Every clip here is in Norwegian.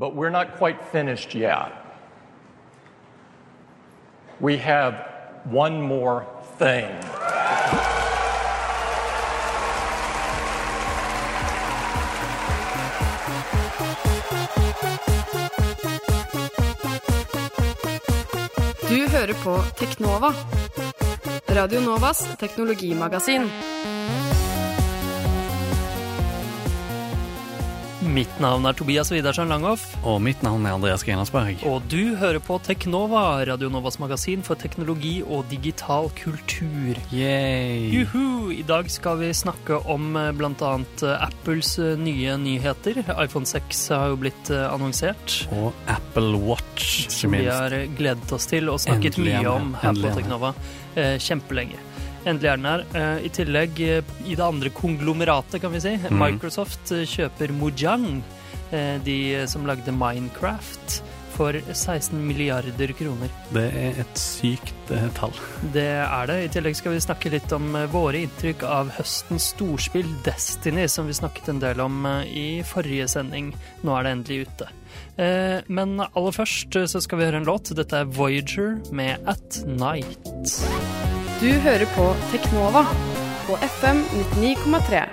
But we're not quite finished yet. We have one more thing. Du hører på Teknova. Radio Novas teknologimagasin. Mitt navn er Tobias Widersen Langhoff, Og mitt navn er Andreas Grenasberg. og du hører på Teknova, Radio Novas magasin for teknologi og digital kultur. Yay! Juhu! I dag skal vi snakke om bl.a. blant annet eh, Apples eh, nye nyheter. iPhone 6 har jo blitt eh, annonsert. Og Apple Watch, ikke Som vi har gledet oss til og snakket Endelig mye om her. på Teknova eh, kjempelenge. Endelig er den her. Eh, I tillegg, eh, i det andre konglomeratet, kan vi si, mm. Microsoft eh, kjøper Mojang, de som lagde Minecraft, for 16 milliarder kroner. Det er et sykt tall. Det er det. I tillegg skal vi snakke litt om våre inntrykk av høstens storspill Destiny, som vi snakket en del om i forrige sending. Nå er det endelig ute. Men aller først så skal vi høre en låt. Dette er Voyager med At Night. Du hører på Teknova på FM 99,3.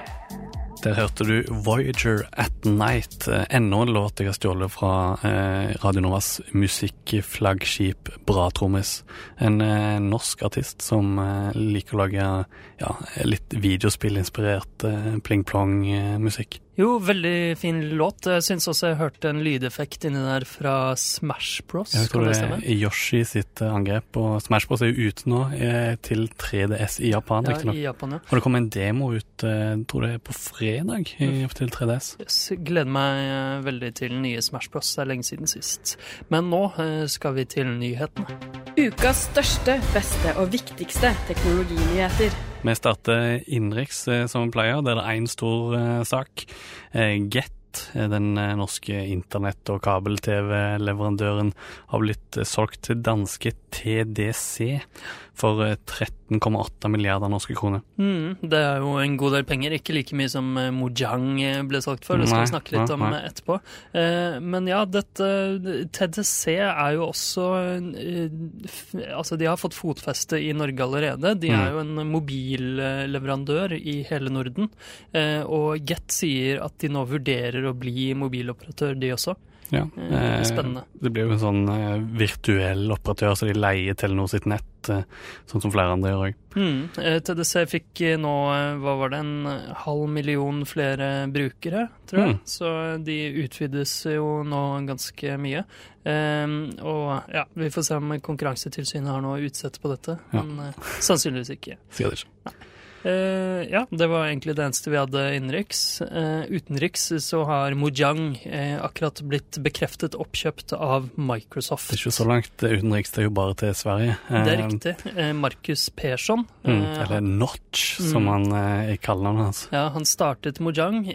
Der hørte du Voyager at Night. eh, Enda en låt jeg har stjålet fra eh, Radio Novas musikkflaggskip Bra Trommis. En eh, norsk artist som liker å lage ja, litt videospillinspirert eh, pling-plong-musikk. Jo, veldig fin låt. Jeg syns også jeg hørte en lydeffekt inni der fra Smash Bros. Jeg tror det det er Yoshi sitt eh, angrep, og Smash Bros er jo ute nå eh, til 3DS i Japan. Ja, i Japan, ja. Og det kom en demo ut, tror jeg tror det er på fredag, i- til 3DS. Yes, gleder meg eh, veldig til nye Smash Bros. Det er lenge siden sist. Men nå eh, skal vi til nyhetene. Ukas største, beste og viktigste teknologinyheter. Vi starter innenriks eh, som vi pleier. Det er én stor eh, sak. Eh, Get, den norske internett- og kabel-TV-leverandøren, har blitt solgt til danske TDC for eh, 13,8 milliarder norske kroner. Mm, det er jo en god del penger, ikke like mye som eh, Mojang eh, ble solgt for. Det skal vi snakke litt om eh, etterpå. Eh, men ja, dette TDC er jo også eh, Altså, de har fått fotfeste i Norge allerede. De er Mm. jo en mobilleverandør i hele Norden. Eh, og Get sier at de nå vurderer å bli mobiloperatør, de også. Ja, Eh, spennende. Det blir jo en sånn eh, virtuell operatør, så de leier Telenor sitt nett, eh, sånn som flere andre gjør òg. Mm, TDC fikk nå, hva var det, en halv million flere brukere, tror jeg. Mm. Så de utvides jo nå ganske mye. Ehm, og ja, vi får se om Konkurransetilsynet har noe å utsette på dette, Ja. men sannsynligvis ikke. Sikkert ikke. Eh, ja, det var egentlig det eneste vi hadde innenriks. Uh, utenriks så har Mojang uh, akkurat blitt bekreftet oppkjøpt av Microsoft. Det er ikke så langt utenriks, det er jo bare til Sverige. Det er riktig. Markus Persson. Mm, eller Notch, som Mm. han eh, er kallenavnet hans. Ja, han startet Mojang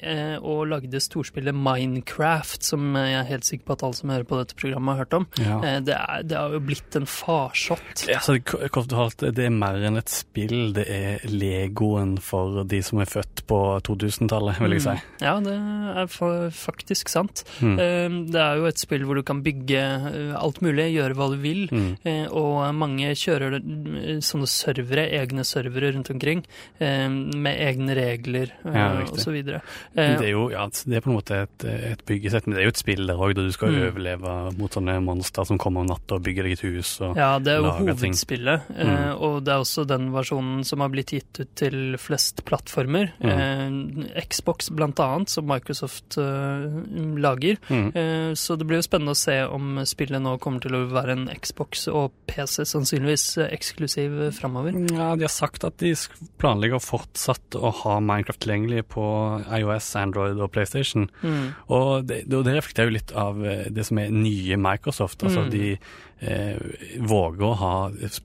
og lagde storspillet Minecraft, som jeg er helt sikker på at alle som hører på dette programmet har hørt om. Ja. Det, er, det har jo blitt en farsott. Ja, så det, kort fortalt, det er mer enn et spill, det er legoen for de som er født på 2000-tallet, vil jeg si. Mm. Ja, det er faktisk sant. Mm. Eh, det er jo et spill hvor du kan bygge eh, alt mulig, gjøre hva du vil. Mm. Eh, og mange kjører sånne servere, egne servere rundt omkring, med egne regler Ja, osv. Det er jo ja, det er på en måte et, et byggesett, men det er jo et spill der òg, der du skal Mm. overleve mot sånne monstre som kommer om natta og bygger deg et hus. Og, Ja, det er jo hovedspillet, Mm. og det er også den versjonen som har blitt gitt ut til flest plattformer. Mm. Eh, Xbox blant annet, som Microsoft eh, lager. Mm. Eh, så det blir jo spennende å se om spillet nå kommer til å være en Xbox og PC, sannsynligvis eh, eksklusiv eh, framover. Ja, de har sagt at de planlegger fortsatt å ha Minecraft tilgjengelig på iOS, Android og PlayStation. Mm. Og det, det reflekterer jo litt av eh, det som er nye Microsoft. Altså Mm. de våger å ha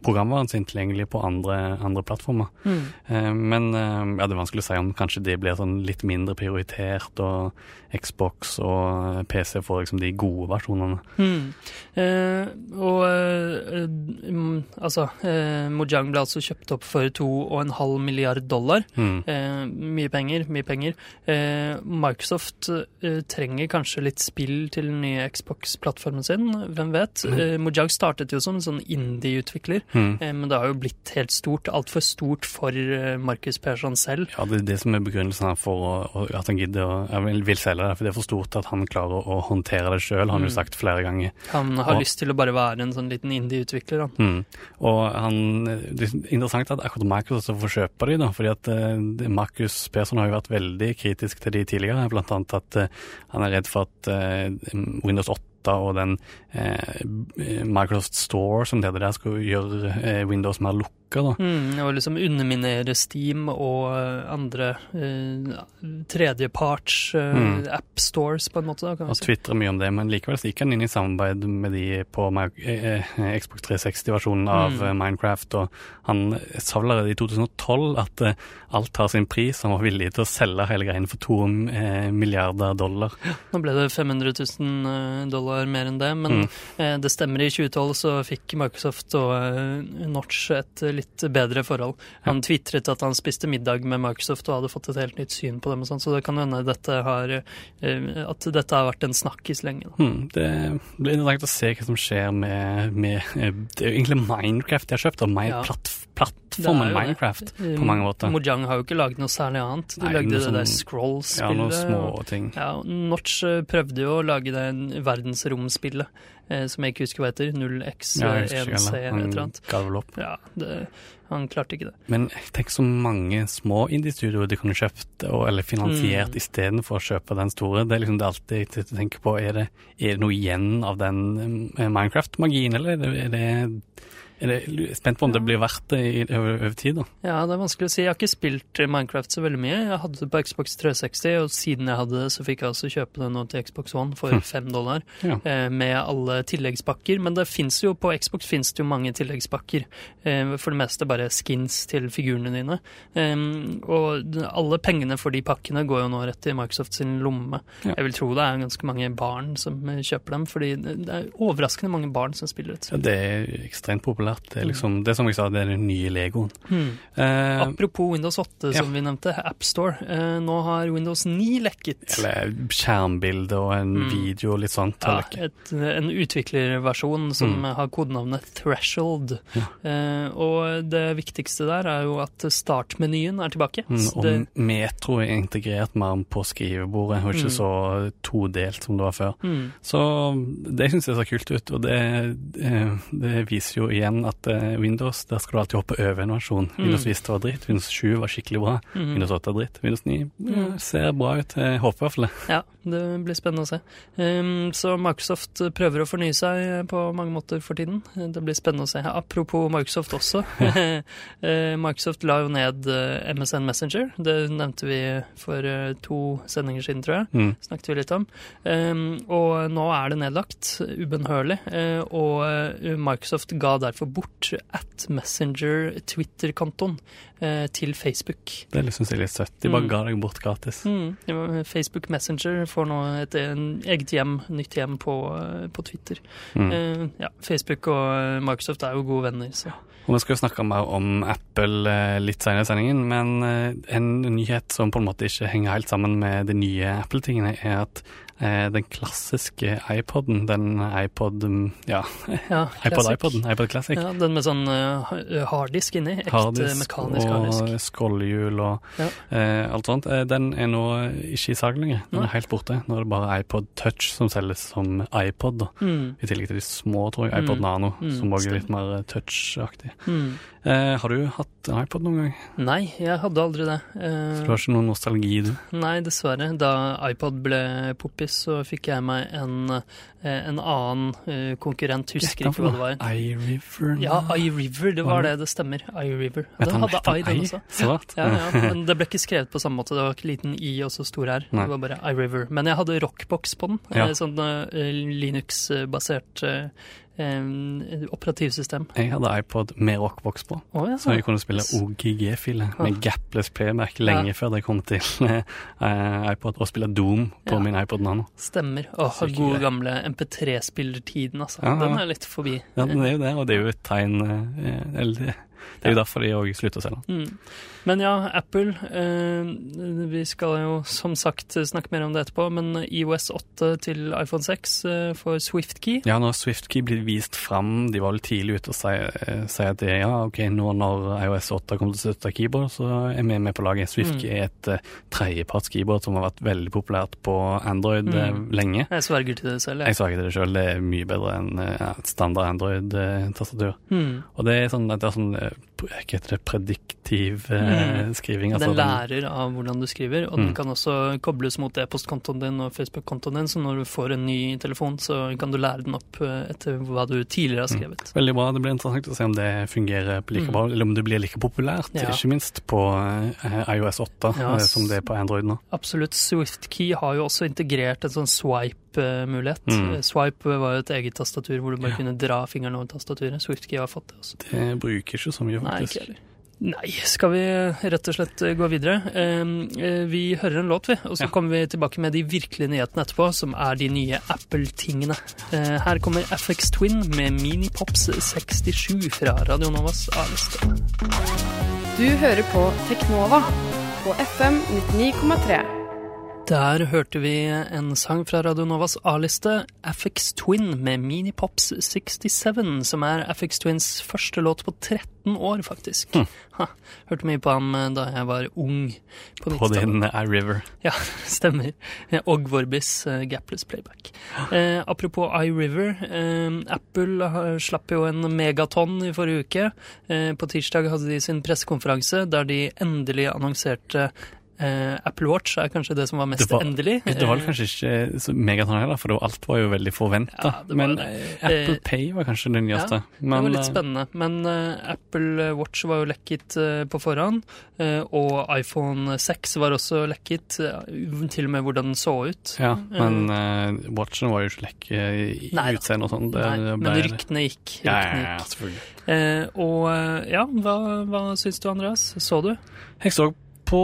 programvaren sin tilgjengelig på andre, andre plattformer. Mm. Eh, men eh, ja, det er vanskelig å si om kanskje det blir sånn litt mindre prioritert, og Xbox og PC får liksom de gode versjonene. Mm. Eh, og eh, mm, altså eh, Mojang ble altså kjøpt opp for 2,5 milliard dollar. Mm. Eh, mye penger, mye penger. Eh, Microsoft eh, trenger kanskje litt spill til den nye Xbox-plattformen sin, hvem vet. Eh, Mojang startet jo som en sånn indie-utvikler, Mm. eh, men det har jo blitt helt stort. Altfor stort for eh, Marcus Persson selv. Ja, det er det som er begrunnelsen her for at han gidder å vil, vil selge det. For det er for stort at han klarer å håndtere det sjøl, har han jo Mm. sagt flere ganger. Han har Og- lyst til å bare være en sånn liten indie-utvikler, han. Mm. Og han, det er interessant at akkurat Markus også får kjøpe de, da, fordi at uh, Markus Persson har jo vært veldig kritisk til de tidligere, blant annet at uh, han er redd for at uh, Windows 8 og den eh, Microsoft Store som det der, skal gjøre eh, Windows mer lukka, da. Mm, og liksom underminere Steam og eh, andre eh, tredjeparts eh, Mm. appstores, på en måte. Da, Og si. tvitrer mye om det, men likevel så gikk han inn i samarbeid med de på eh, eh, Xbox 360-versjonen av Mm. Minecraft, og han sa vel allerede i 2012 at eh, alt har sin pris, han var villig til å selge hele greien for to milliarder dollar. Nå ble det 500 000 dollar mer enn det, men Mm. det stemmer. I 2012 så fikk Microsoft og Notch et litt bedre forhold. Han tvitret at han spiste middag med Microsoft og hadde fått et helt nytt syn på dem, og sånn, så det kan hende dette har, eh, at dette har vært en snakkis lenge. Hmm, det blir interessant å se hva som skjer med, med eh, Det er jo egentlig Minecraft de har kjøpt, og mer Ja. Plattformen det. Minecraft Eh, på mange måter. Mojang har jo ikke laget noe særlig annet. De Nei, lagde det det der sånn- Scroll-spillet. Ja, noen små og- ting. Ja, Notch eh, prøvde jo å lage det verdensromspillet, eh, som jeg ikke husker hva heter. 0x1C Ja, husker ikke et eller annet. ga vel opp. Ja, det, han klarte ikke det. Men tenk så mange små indie-studioer de kunne kjøpt og, eller finansiert Mm. istedenfor å kjøpe den store. Det er liksom det alltid jeg tenker på. Er det, er det noe igjen av den eh, Minecraft-magien, eller er det, er det er det spent på om det blir verdt det i, over, tid, da. Ja, det er vanskelig å si. Jeg har ikke spilt Minecraft så veldig mye. Jeg hadde det på Xbox 360, og siden jeg hadde det, så fikk jeg altså kjøpe det nå til Xbox One for fem dollar. Ja. eh, Med alle tilleggspakker. Men det fins jo på Xbox finnes det jo mange tilleggspakker. eh, For det meste bare skins til figurene dine. Em, Og alle pengene for de pakkene går jo nå rett til Microsoft sin lomme. Ja. Jeg vil tro det er ganske mange barn som eh, kjøper dem, fordi det det er overraskende mange barn som spiller et Ja, Det er ekstremt populært. Det er liksom, det som jeg sa, det er den nye Legoen. Hmm. Eh, Apropos Windows 8, som ja. vi nevnte, AppStore. Eh, nå har Windows 9 lekket. eller skjermbilde og en Mm. video og litt sånt. Ja, et, en utviklerversjon som Mm. har kodenavnet Threshold. Ja. Eh, og det viktigste der er jo at startmenyen er tilbake. Mm, og det, Metro er integrert mer på skrivebordet, og ikke Mm. så todelt som det var før. mm, Så det syns jeg ser kult ut, og det, det viser jo igjen at uh, Windows, der skal du alltid hoppe over en versjon. Mm. Windows Vista var dritt, Windows 7 var skikkelig bra, mm. Windows 8 er dritt, Windows 9 eh, Mm. ser bra ut. Jeg håper i hvert fall det. Ja, det blir spennende å se. Um, så Microsoft prøver å fornye seg på mange måter for tiden. Det blir spennende å se. Apropos Microsoft også. Eh, Microsoft la jo ned eh, MSN Messenger. Det nevnte vi for eh, to sendinger siden, tror jeg. Mm. snakket vi litt om. Um, og nå er det nedlagt, ubønnhørlig. eh, og eh, Microsoft ga derfor bort at Messenger Twitter-kontoen eh, til Facebook. Det syns jeg er litt søtt. De bare Mm. ga deg bort gratis. Mm, Facebook Messenger får nå et en eget hjem, nytt hjem på, eh, på Twitter. Mm. Eh, ja, Facebook og eh, Microsoft er jo gode venner, så Og Vi skal jo snakke mer om Apple litt senere i sendingen, men en nyhet som på en måte ikke henger helt sammen med de nye Apple-tingene, er at den klassiske iPoden, den iPod mm, Ja, ja, iPod-iPoden, iPod Classic. Ja, den med sånn eh, harddisk inni. Ekte Harddisk mekanisk og harddisk. skrollhjul og Ja. eh, alt sånt. Eh, den er nå ikke i salg lenger. Den er helt borte. Nå er det bare iPod Touch som selges som iPod. Mm, I tillegg til de små, tror jeg. iPod Mm. Nano, Mm, som også er litt mer eh, touch-aktig. mm. Eh, har du hatt en iPod noen gang? Nei, jeg hadde aldri det. Eh, Så du har ikke noen nostalgi, du? Nei, dessverre. Da iPod ble poppis, så fikk jeg meg en, eh, en annen eh, konkurrent. Husker ikke hva det var. iRiver? Ja, iRiver. Det Var det? det, stemmer. iRiver. Vet Den hadde I, den også. Ja, ja, men det ble ikke skrevet på samme måte. Det var ikke liten I og så stor R. Det var bare iRiver. Men jeg hadde Rockbox på den. Ja. eh, Sånn Linux-basert eh, eh, operativsystem. Jeg hadde iPod med Rockbox på, oh, ja. så jeg kunne spille OGG-filer med gapless playback lenge før det kom til eh, iPod, og spille Doom på Ja. min iPod Nano. Stemmer. Åh, god gode gamle MP3-spillertiden, altså. Ja, ja. Den er litt forbi. Ja, det er jo det, og det er jo et tegn eh, eller det, er jo derfor de òg slutter å selge. Mm. Men ja, Apple eh, Vi skal jo som sagt snakke mer om det etterpå, men IOS 8 til iPhone 6 eh, for SwiftKey. Ja, når SwiftKey blir vist fram, de var vel tidlig ute og si, eh, si at det, ja, ok, nå når iOS 8 kommer til å støtte keyboard, så er vi med på laget. SwiftKey er et uh, tredjeparts keyboard som har vært veldig populært på Android eh, Mm. lenge. Jeg sverger til det selv. Jeg Jeg. sverger til det selv. det er mye bedre enn ja, et standard Android-tastatur. Mm. Og det er sånn, at det er sånn eh, hva heter det, prediktiv eh, Mm. skriving. altså Den den- lærer av hvordan du skriver, og den Mm. kan også kobles mot e-postkontoen din og Facebook-kontoen din, så når du får en ny telefon, så kan du lære den opp eh, etter hva du tidligere har Mm. skrevet. Veldig bra. Det blir interessant å se om det fungerer like Mm. bra, eller om det blir like populært, Ja. ikke minst på eh, iOS 8 Ja, eh, som det er på Android nå. Absolutt. SwiftKey har jo også integrert en sånn swipe-mulighet. Mm. Swipe var jo et eget tastatur hvor du bare kunne dra fingeren over tastaturet. SwiftKey har fått det også. Det bruker ikke så mye, faktisk. Nei. Nei, skal vi rett og slett eh, gå videre? Eh, Vi hører en låt, vi, og så Ja. kommer vi tilbake med de virkelige nyhetene etterpå, som er de nye Apple-tingene. Eh, Her kommer FX Twin med Minipops 67 fra Radio Novas A-liste. Du hører på Teknova på FM 99,3. Der hørte vi en sang fra Radio Novas A-liste, Affix Twin med Minipops 67, som er Affix Twins første låt på 13 år, faktisk. Hm. Ha, hørte mye på ham eh, da jeg var ung på På 90-tallet. din iRiver. Ja, stemmer. Eh, Og Vorbis uh, Gapless Playback. Eh, apropos iRiver. Eh, Apple har- slapp jo en megaton i forrige uke. Eh, på tirsdag hadde de sin pressekonferanse der de endelig annonserte eh, Apple Watch er kanskje det som var mest Det var- endelig. Det var kanskje ikke så megaton heller, for alt var jo veldig forventa. Ja, Men det. eh, Apple Eh, Pay var kanskje det nyeste. det Men, var litt eh, spennende. Men eh, Apple Watch var jo lekket eh, på forhånd. eh, og iPhone 6 var også lekket, eh, til og med hvordan den så ut. Ja, men eh, watchen var jo ikke lekk i Nei utseende og sånn. Det men ryktene gikk. Ja, Ryktene ja, ja, ja, selvfølgelig. Eh, og eh, ja, hva, hva syns du, Andreas? Så du? Jeg så på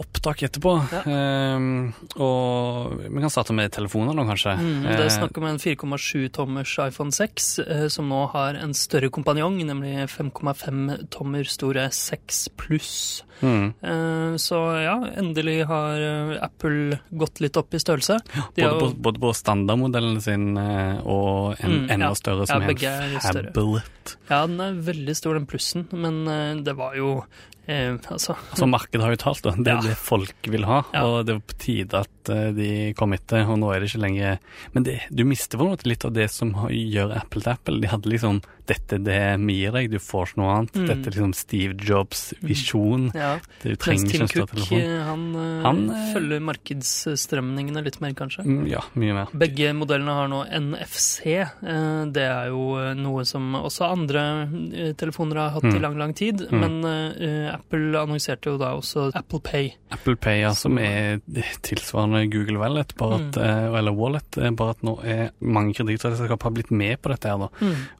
opptak etterpå, Ja. Ehm, og vi kan starte med telefoner kanskje. Mm, det Eh, er snakk om en 4,7 tommers iPhone 6, eh, som nå har en større kompanjong, nemlig 5,5 tommer store 6 pluss. mm. Eh, så ja, endelig har eh, Apple gått litt opp i størrelse. De Både, har på, både på standardmodellen sin eh, og en Mm, enda ja. større som Ja, er en Fabulet. Fablet. Ja, den er veldig stor, den plussen, men eh, det var jo eh, Altså Altså, markedet har jo talt, da. Det er Ja. det folk vil ha, Ja. og det var på tide at eh, de kom etter, og nå er det ikke lenger Men det, du mister på en måte litt av det som gjør Apple til Apple. De hadde liksom Dette er det vi gir deg, du får ikke noe annet. Mm. Dette er liksom Steve Jobs visjon. ja. Du Mens trenger Tim en større Cook, han, eh, Han, øh, følger markedsstrømningene litt mer, kanskje. Mm, Ja, mye mer. Begge modellene har nå NFC. eh, Det er jo noe som også andre telefoner har hatt i Mm. lang, lang tid. Mm. Men eh, Apple annonserte jo da også Apple Pay. Apple Pay, ja, som er tilsvarende Google Wallet, bare at, Mm. eller Wallet, bare at nå er mange kredittselskaper har blitt med på dette her, da.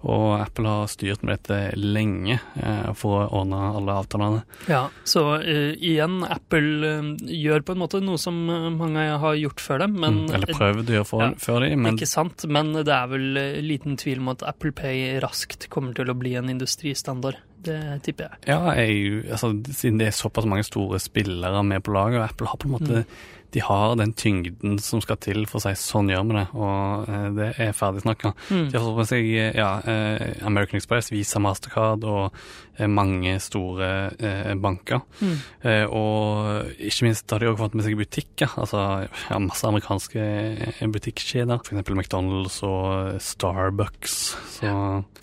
Og Apple har styrt med dette lenge eh, for å ordne alle avtalene. Ja, så eh, igjen, Apple eh, gjør på en måte noe som eh, mange har gjort før dem, men Mm, eller prøvd å gjøre for, ja, før dem. men Ikke sant, men det er vel eh, liten tvil om at Apple Pay raskt kommer til å bli en industristandard. Det tipper jeg. ja, jeg, altså, siden det er såpass mange store spillere med på laget, og Apple har på en måte Mm. De har den tyngden som skal til for å si sånn gjør vi det, og eh, det er ferdig snakka. Mm. De har fått med seg ja, eh, American Express, Visa, Mastercard og eh, mange store eh, banker. Mm. Eh, og ikke minst har de også fått med seg butikker, altså ja, masse amerikanske eh, butikkjeder. Eksempel McDonald's og Starbucks, så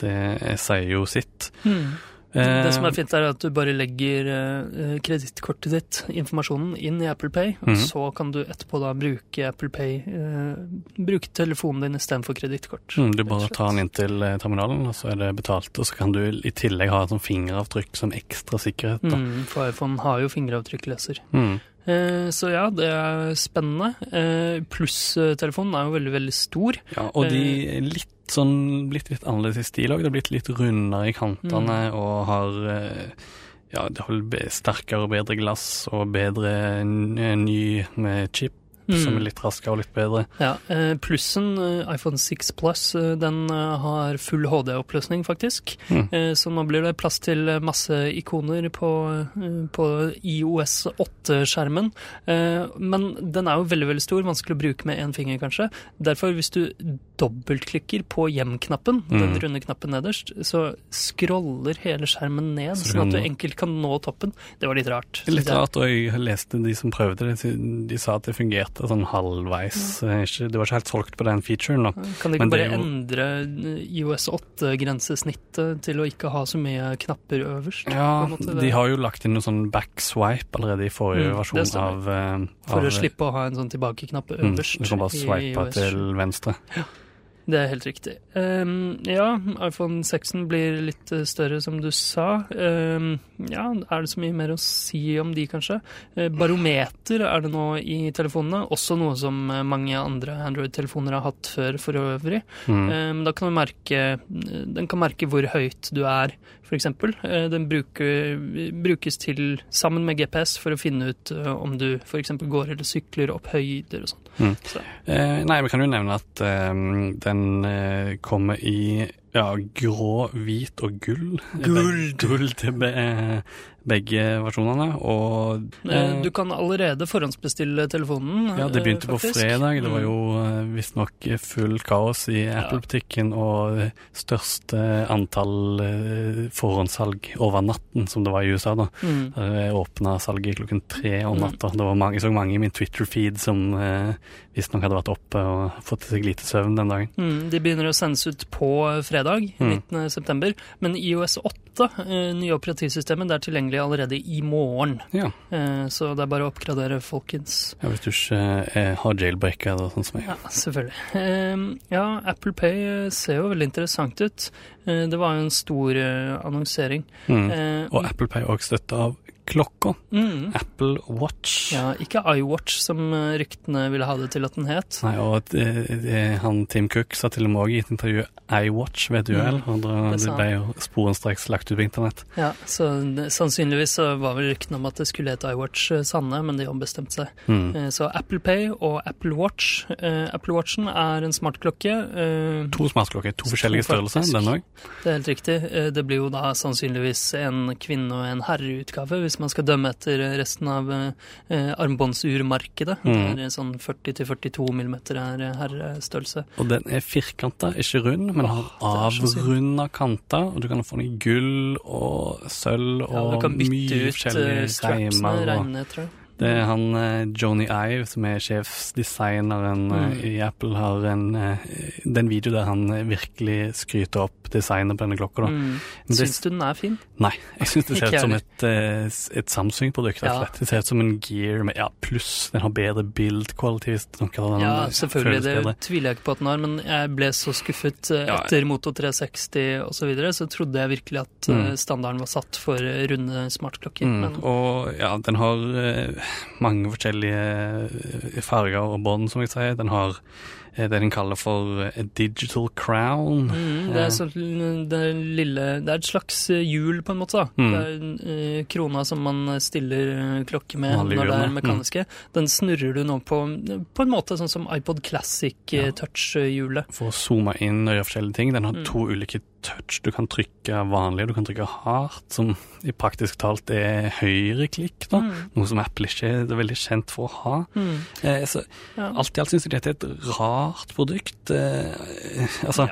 det eh, sier jo sitt. Mm. Eh, Det som er fint, er at du bare legger uh, kredittkortet ditt, informasjonen, inn i Apple Pay, og Mhm. så kan du etterpå da bruke Apple Pay, eh, bruke telefonen din istedenfor kredittkort. Mm, du bare tar den inn til eh, terminalen, og så er det betalt. Og så kan du i tillegg ha et sånt fingeravtrykk som ekstra sikkerhet. Mm, for iPhone har jo fingeravtrykkleser. Mm. Eh, så ja, det er spennende. Eh, Pluss-telefonen er jo veldig, veldig stor. Ja, og de litt sånn blitt litt annerledes i stil òg. Det har blitt litt rundere i kantene og har eh, ja, det har vel sterkere og bedre glass og bedre ny med chip, som Mm. er litt raskere og litt bedre. Ja, eh, Plussen, eh, iPhone 6 Plus, eh, den har full HD-oppløsning, faktisk. Mm. Så nå blir det plass til masse ikoner på, på IOS 8-skjermen. Eh, Men den er jo veldig veldig stor, vanskelig å bruke med én finger, kanskje. Derfor, hvis du dobbeltklikker på hjem-knappen, den Mm. runde knappen nederst, så scroller hele skjermen ned, Så sånn at du enkelt kan nå toppen. Det var litt rart. Litt rart, og jeg leste de som prøvde det, de sa at det fungerte sånn halvveis. Eh, ikke- De var ikke helt solgt på den featuren. da. Kan de ikke bare jo- endre eh, IOS 8-grensesnittet til å ikke ha så mye knapper øverst? Ja, måte? de har jo lagt inn noe sånn backswipe allerede i forrige Mm, versjon stemmer. av, eh, For av å slippe å ha en sånn tilbakeknapp mm, øverst. Du kan bare swipe til venstre. Det er helt riktig. Um, ja, iPhone 6 blir litt eh, større, som du sa. Um, ja, er det så mye mer å si om de, kanskje? Eh, barometer er det nå i telefonene. Også noe som eh, mange andre Android-telefoner har hatt før for øvrig. Mm. Um, da kan du merke Den kan merke hvor høyt du er, f.eks. Den bruker, brukes til sammen med GPS for å finne ut om du f.eks. går eller sykler opp høyder og sånn. Mm. Så. Uh, nei, vi kan jo nevne at eh, den eh, kommer i ja, grå, hvit og gull. Gull. Gull til be, eh, begge versjonene. Og Eh, eh, Du kan allerede forhåndsbestille telefonen. ja, det begynte begynte på fredag. Det var Mm. jo eh, visstnok full kaos i Apple-butikken og største antall eh, forhåndssalg over natten som det var i USA. da. Mm. Jeg åpna salget klokken tre om Mm. natta. Det var mange, jeg så mange i min Twitter-feed som eh, visstnok hadde vært oppe og fått seg lite søvn den dagen. Mm, de begynner å sendes ut på fredag, Mm. 19. september. Men IOS 8, eh, nye operativsystemet, det er tilgjengelig allerede i morgen. Ja, Eh, så det er bare å oppgradere, folkens. ja Hvis du ikke eh, har jailbreaker eller sånn som jeg. Ja, selvfølgelig. Eh, ja, Apple Pay ser jo veldig interessant ut. Det var jo en stor annonsering. Mm. Og Apple Pay er også støtta av klokka. mm, Apple Watch. ja, ikke iWatch, som eh, ryktene ville ha det til at den het. Nei, og det, det, han Tim Cook sa til og med også i et intervju iWatch ved et uhell. Mm, og da- det det ble jo sporenstreks lagt ut på internett. Ja, så det, Sannsynligvis så var vel ryktene om at det skulle hete iWatch eh, sanne, men de ombestemte seg. Mm. Eh, Så Apple Pay og Apple Watch. Eh, Apple Watchen er en smartklokke. eh, To smartklokker, to forskjellige størrelser, den òg. Det er helt riktig. Eh, Det blir jo da sannsynligvis en kvinne- og en herreutgave, hvis man skal dømme etter resten av eh, eh, armbåndsurmarkedet. Mm. Det er sånn 40-42 mm er eh, herrestørrelse. Og den er firkanta, ikke rund, men har avrunda kanter. Og du kan få den i gull og sølv Ja, og du kan bytte mye ut forskjellige eh, strapsene, reimer. reimene, tror jeg. Det er han eh, Johnny Ive, som er sjefsdesigneren eh, Mm. i Apple, har en, den det er video der han eh, virkelig skryter opp designet på denne klokka. Mm. Syns du den er fin? Nei, jeg syns det ser ut som et, eh, et Samsung-produkt. Ja. Det ser ut som en Gear med ja, pluss. Den har bedre den Ja, eh, selvfølgelig. det, Det tviler jeg ikke på at den har, men jeg ble så skuffet etter Ja. Moto 360 osv. Så, videre, så trodde jeg virkelig at eh, Mm. standarden var satt for eh, runde smartklokker. Mm, Men og ja, den har eh, mange forskjellige farger og bånd, som jeg sier. Den har det den kaller for eh, digital crown. mm, det, er så, det, er lille, det er et slags eh, hjul, på en måte. Mm. Det er eh, krona som man stiller eh, klokke med Vanlige når det er mekaniske. mekaniske. Den snurrer du nå på på en måte sånn som iPod Classic eh, Ja. For å zoome inn og gjøre forskjellige ting. Den har Mm. to ulike touch. Du kan trykke vanlig, du kan trykke hardt, som i praktisk talt er høyreklikk. Mm. Noe som Apple ikke er veldig kjent for å ha. Mm. Eh, så Ja. alt i alt syns jeg dette er et rart produkt. Eh, altså,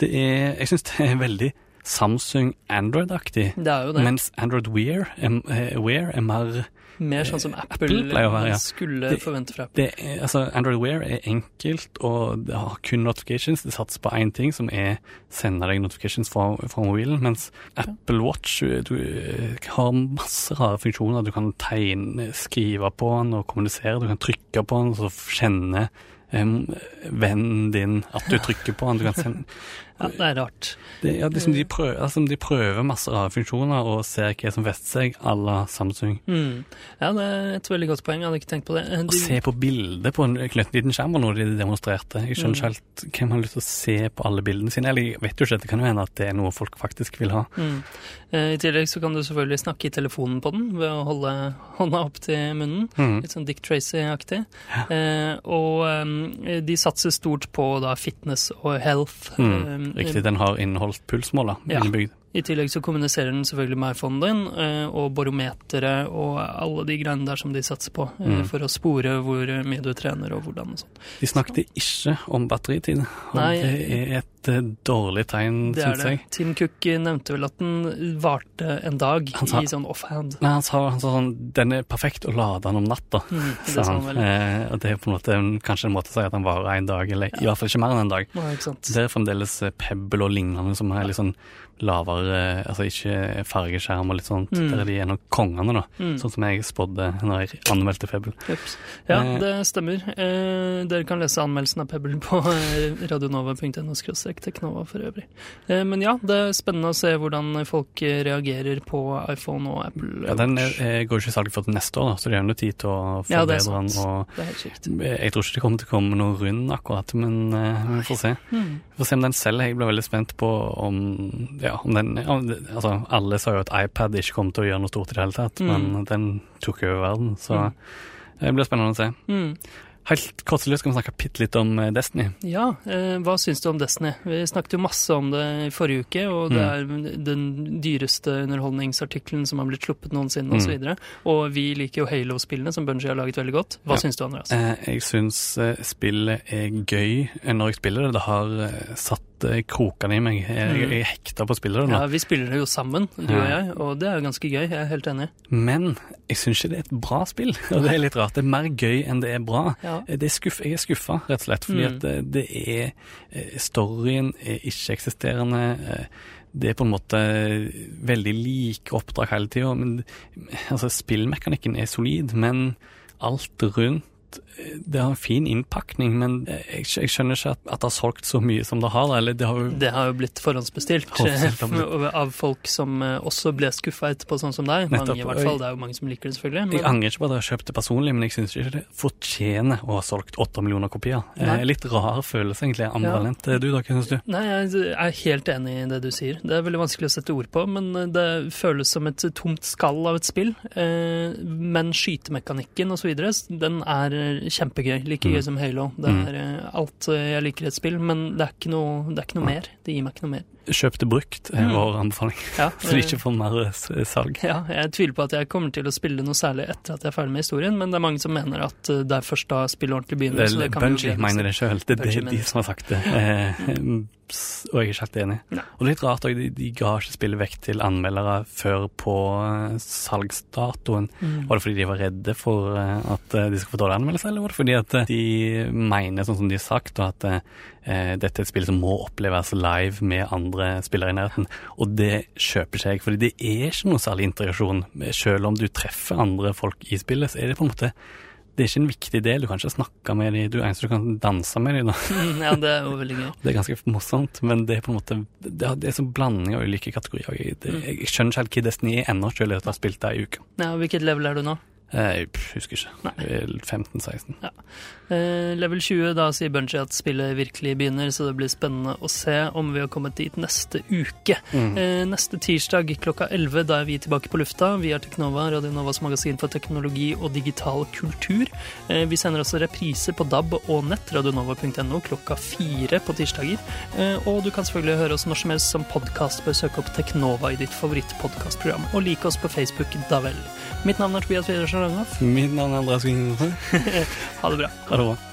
det er Jeg syns det er veldig Samsung Android-aktig. Det er jo det. Mens Android Wear er, eh, Wear er mer Mer sånn som Apple, Apple pleier å være, ja. skulle Det- forvente fra Apple. det altså, Android Wear er enkelt, og det har kun notifications. Det satser på én ting, som er sende deg notifications fra, fra mobilen. Mens Apple Watch du, eh, har masse rare funksjoner. Du kan tegne, skrive på den og kommunisere. Du kan trykke på den og så kjenne em, vennen din at du trykker på han. Du kan sende Ja, det er rart. Det, ja, liksom de, prøver, altså, de prøver masse rare funksjoner og ser hva som fester seg à la Samsung. Mm. Ja, det er et veldig godt poeng. Jeg hadde ikke tenkt på det. De... Å se på bilder på en knøttliten skjerm var noe de demonstrerte. Jeg skjønner ikke helt hvem har lyst til å se på alle bildene sine. Eller jeg vet jo ikke, det kan jo hende at det er noe folk faktisk vil ha. mm. I tillegg så kan du selvfølgelig snakke i telefonen på den ved å holde hånda opp til munnen. Mm. Litt sånn Dick Tracy-aktig. Eh, og eh, de satser stort på da fitness og health. Mm. Riktig, den har inneholdt pulsmåler Ja. innebygd. I tillegg så kommuniserer den selvfølgelig med iPhonen din, eh, og barometeret og alle de greiene der som de satser på, eh, Mm. for å spore hvor mye du trener og hvordan og sånn. De snakket ikke om batteritid, og Nei. det er et eh, dårlig tegn, Det syns jeg. Tim Cook nevnte vel at den varte en dag sa- i sånn offhand. Nei, han sa, han sa sånn Den er perfekt å lade den om natta. Mm, sa han. han. Eh, og det er på en måte kanskje en måte å si at den varer en dag, eller i hvert fall ikke mer enn en dag. Nei, ikke sant. Det er fremdeles Pebble og lignende som er litt sånn lavere, altså ikke fargeskjerm og litt sånt. Mm. Der er de en av kongene, da. Mm. Sånn som jeg spådde når jeg anmeldte Pebble. Jeps. Ja, Eh. det stemmer. Eh, dere kan lese anmeldelsen av Pebble på eh, radionova.no teknova for øvrig. Eh, men ja, det er spennende å se hvordan folk eh, reagerer på iPhone og Apple. Ja, Den er, eh, går ikke i salg før neste år, da, så det er jo tid til å Ja, er forbedre den. Og Det er helt kjipt. jeg tror ikke det kommer til å komme noe rund akkurat, men eh, vi får se. Mm. Vi får se om den selger. Jeg ble veldig spent på om, ja, om den det- altså, Alle sa jo at iPad ikke kom til å gjøre noe stort i det hele tatt, Mm. men den tok jo over verden, så Mm. det blir spennende å se. Mm. Helt kort til slutt skal vi snakke bitte litt om eh, Destiny. Ja, eh, hva syns du om Destiny? Vi snakket jo masse om det i forrige uke, og det er den dyreste underholdningsartikkelen som har blitt sluppet noensinne, Mm. osv. Og, og vi liker jo Halo-spillene, som Bunji har laget veldig godt. Hva Ja. syns du, Andreas? Eh, jeg syns eh, spillet er gøy når jeg spiller det. Det har eh, satt eh, krokene i meg. Jeg, jeg, Mm. er hekta på å spille det nå. Ja, Vi spiller det jo sammen, du og jeg, og det er jo ganske gøy. Jeg er helt enig. Men jeg syns ikke det er et bra spill. Og det er litt rart. Det er mer gøy enn det er bra. Ja. Det er skuff, jeg er skuffa, rett og slett. Fordi Mm. at det, det er eh, Storyen er ikke-eksisterende. eh, Det er på en måte veldig like oppdrag hele tida. Altså, spillmekanikken er solid, men alt rundt eh, det har en fin innpakning, men jeg, jeg skjønner ikke at, at det har solgt så mye som det har. Eller det har jo Det har jo blitt forhåndsbestilt Forhåndsbestilt. av folk som eh, også ble skuffa etterpå, sånn som deg. Mange i hvert fall. Det er jo mange som liker det, selvfølgelig. Jeg Men, angrer ikke på at jeg har kjøpt det personlig, men jeg syns ikke det fortjener å ha solgt åtte millioner kopier. Nei. Eh, litt rar følelse, egentlig. Ambivalent. Du da, hva syns du? nei, jeg er helt enig i det du sier. Det er veldig vanskelig å sette ord på, men eh, det føles som et tomt skall av et spill. Eh, Men skytemekanikken osv., den er eh, kjempegøy. Like gøy Mm. som Halo. Det Mm. er eh, alt eh, jeg liker i et spill, men det er ikke noe, det er ikke noe mer. Det gir meg ikke noe mer. Kjøp det brukt, er Mm. vår anbefaling. Ja, Så eh, ikke får mer eh, salg. Ja, jeg tviler på at jeg kommer til å spille noe særlig etter at jeg er ferdig med historien, men det er mange som mener at eh, det er først da spillet ordentlig begynner. så det kan Bungie mener det sjøl. Det er det de som har sagt det. Eh, og jeg er ikke helt enig. Nei. Og det er litt rart òg, de, de ga ikke spillet vekk til anmeldere før på salgsdatoen. Mm. Var det fordi de var redde for at de skulle få dårlig anmeldelse, eller var det fordi at de mener, sånn som de har sagt, og at dette er et spill som må oppleves live med andre spillere i nærheten? Og det kjøper jeg, fordi det er ikke noe særlig integrasjon. Selv om du treffer andre folk i spillet, så er det på en måte det er ikke en viktig del. Du kan ikke snakke med dem, du eneste du kan danse med dem. da. ja, det er jo veldig gøy. Det er ganske morsomt, men det er på en måte det er, det er sånn blanding av ulike kategorier. Jeg, det, jeg, jeg skjønner ikke helt hva Destiny er ennå, selv etter å ha spilt det i uka. Ja, hvilket level er du nå? Eh, Jeg husker ikke. Eh, 15-16. Ja. level 20, da sier Bunji at spillet virkelig begynner, så det blir spennende å se om vi har kommet dit neste uke. Mm. Eh, neste tirsdag klokka 11, da er vi tilbake på lufta. Vi er Teknova, Radio Novas magasin for teknologi og digital kultur. Eh, vi sender også reprise på DAB og nett, radionova.no, klokka fire på tirsdager. Eh, og du kan selvfølgelig høre oss når som helst som podkast. Bør søke opp Teknova i ditt favorittpodkastprogram. Og like oss på Facebook, da vel. Mitt navn er Tobias Federsen Rangoff. Mitt navn er Andreas Winghoff. Ha det bra. Ha det bra.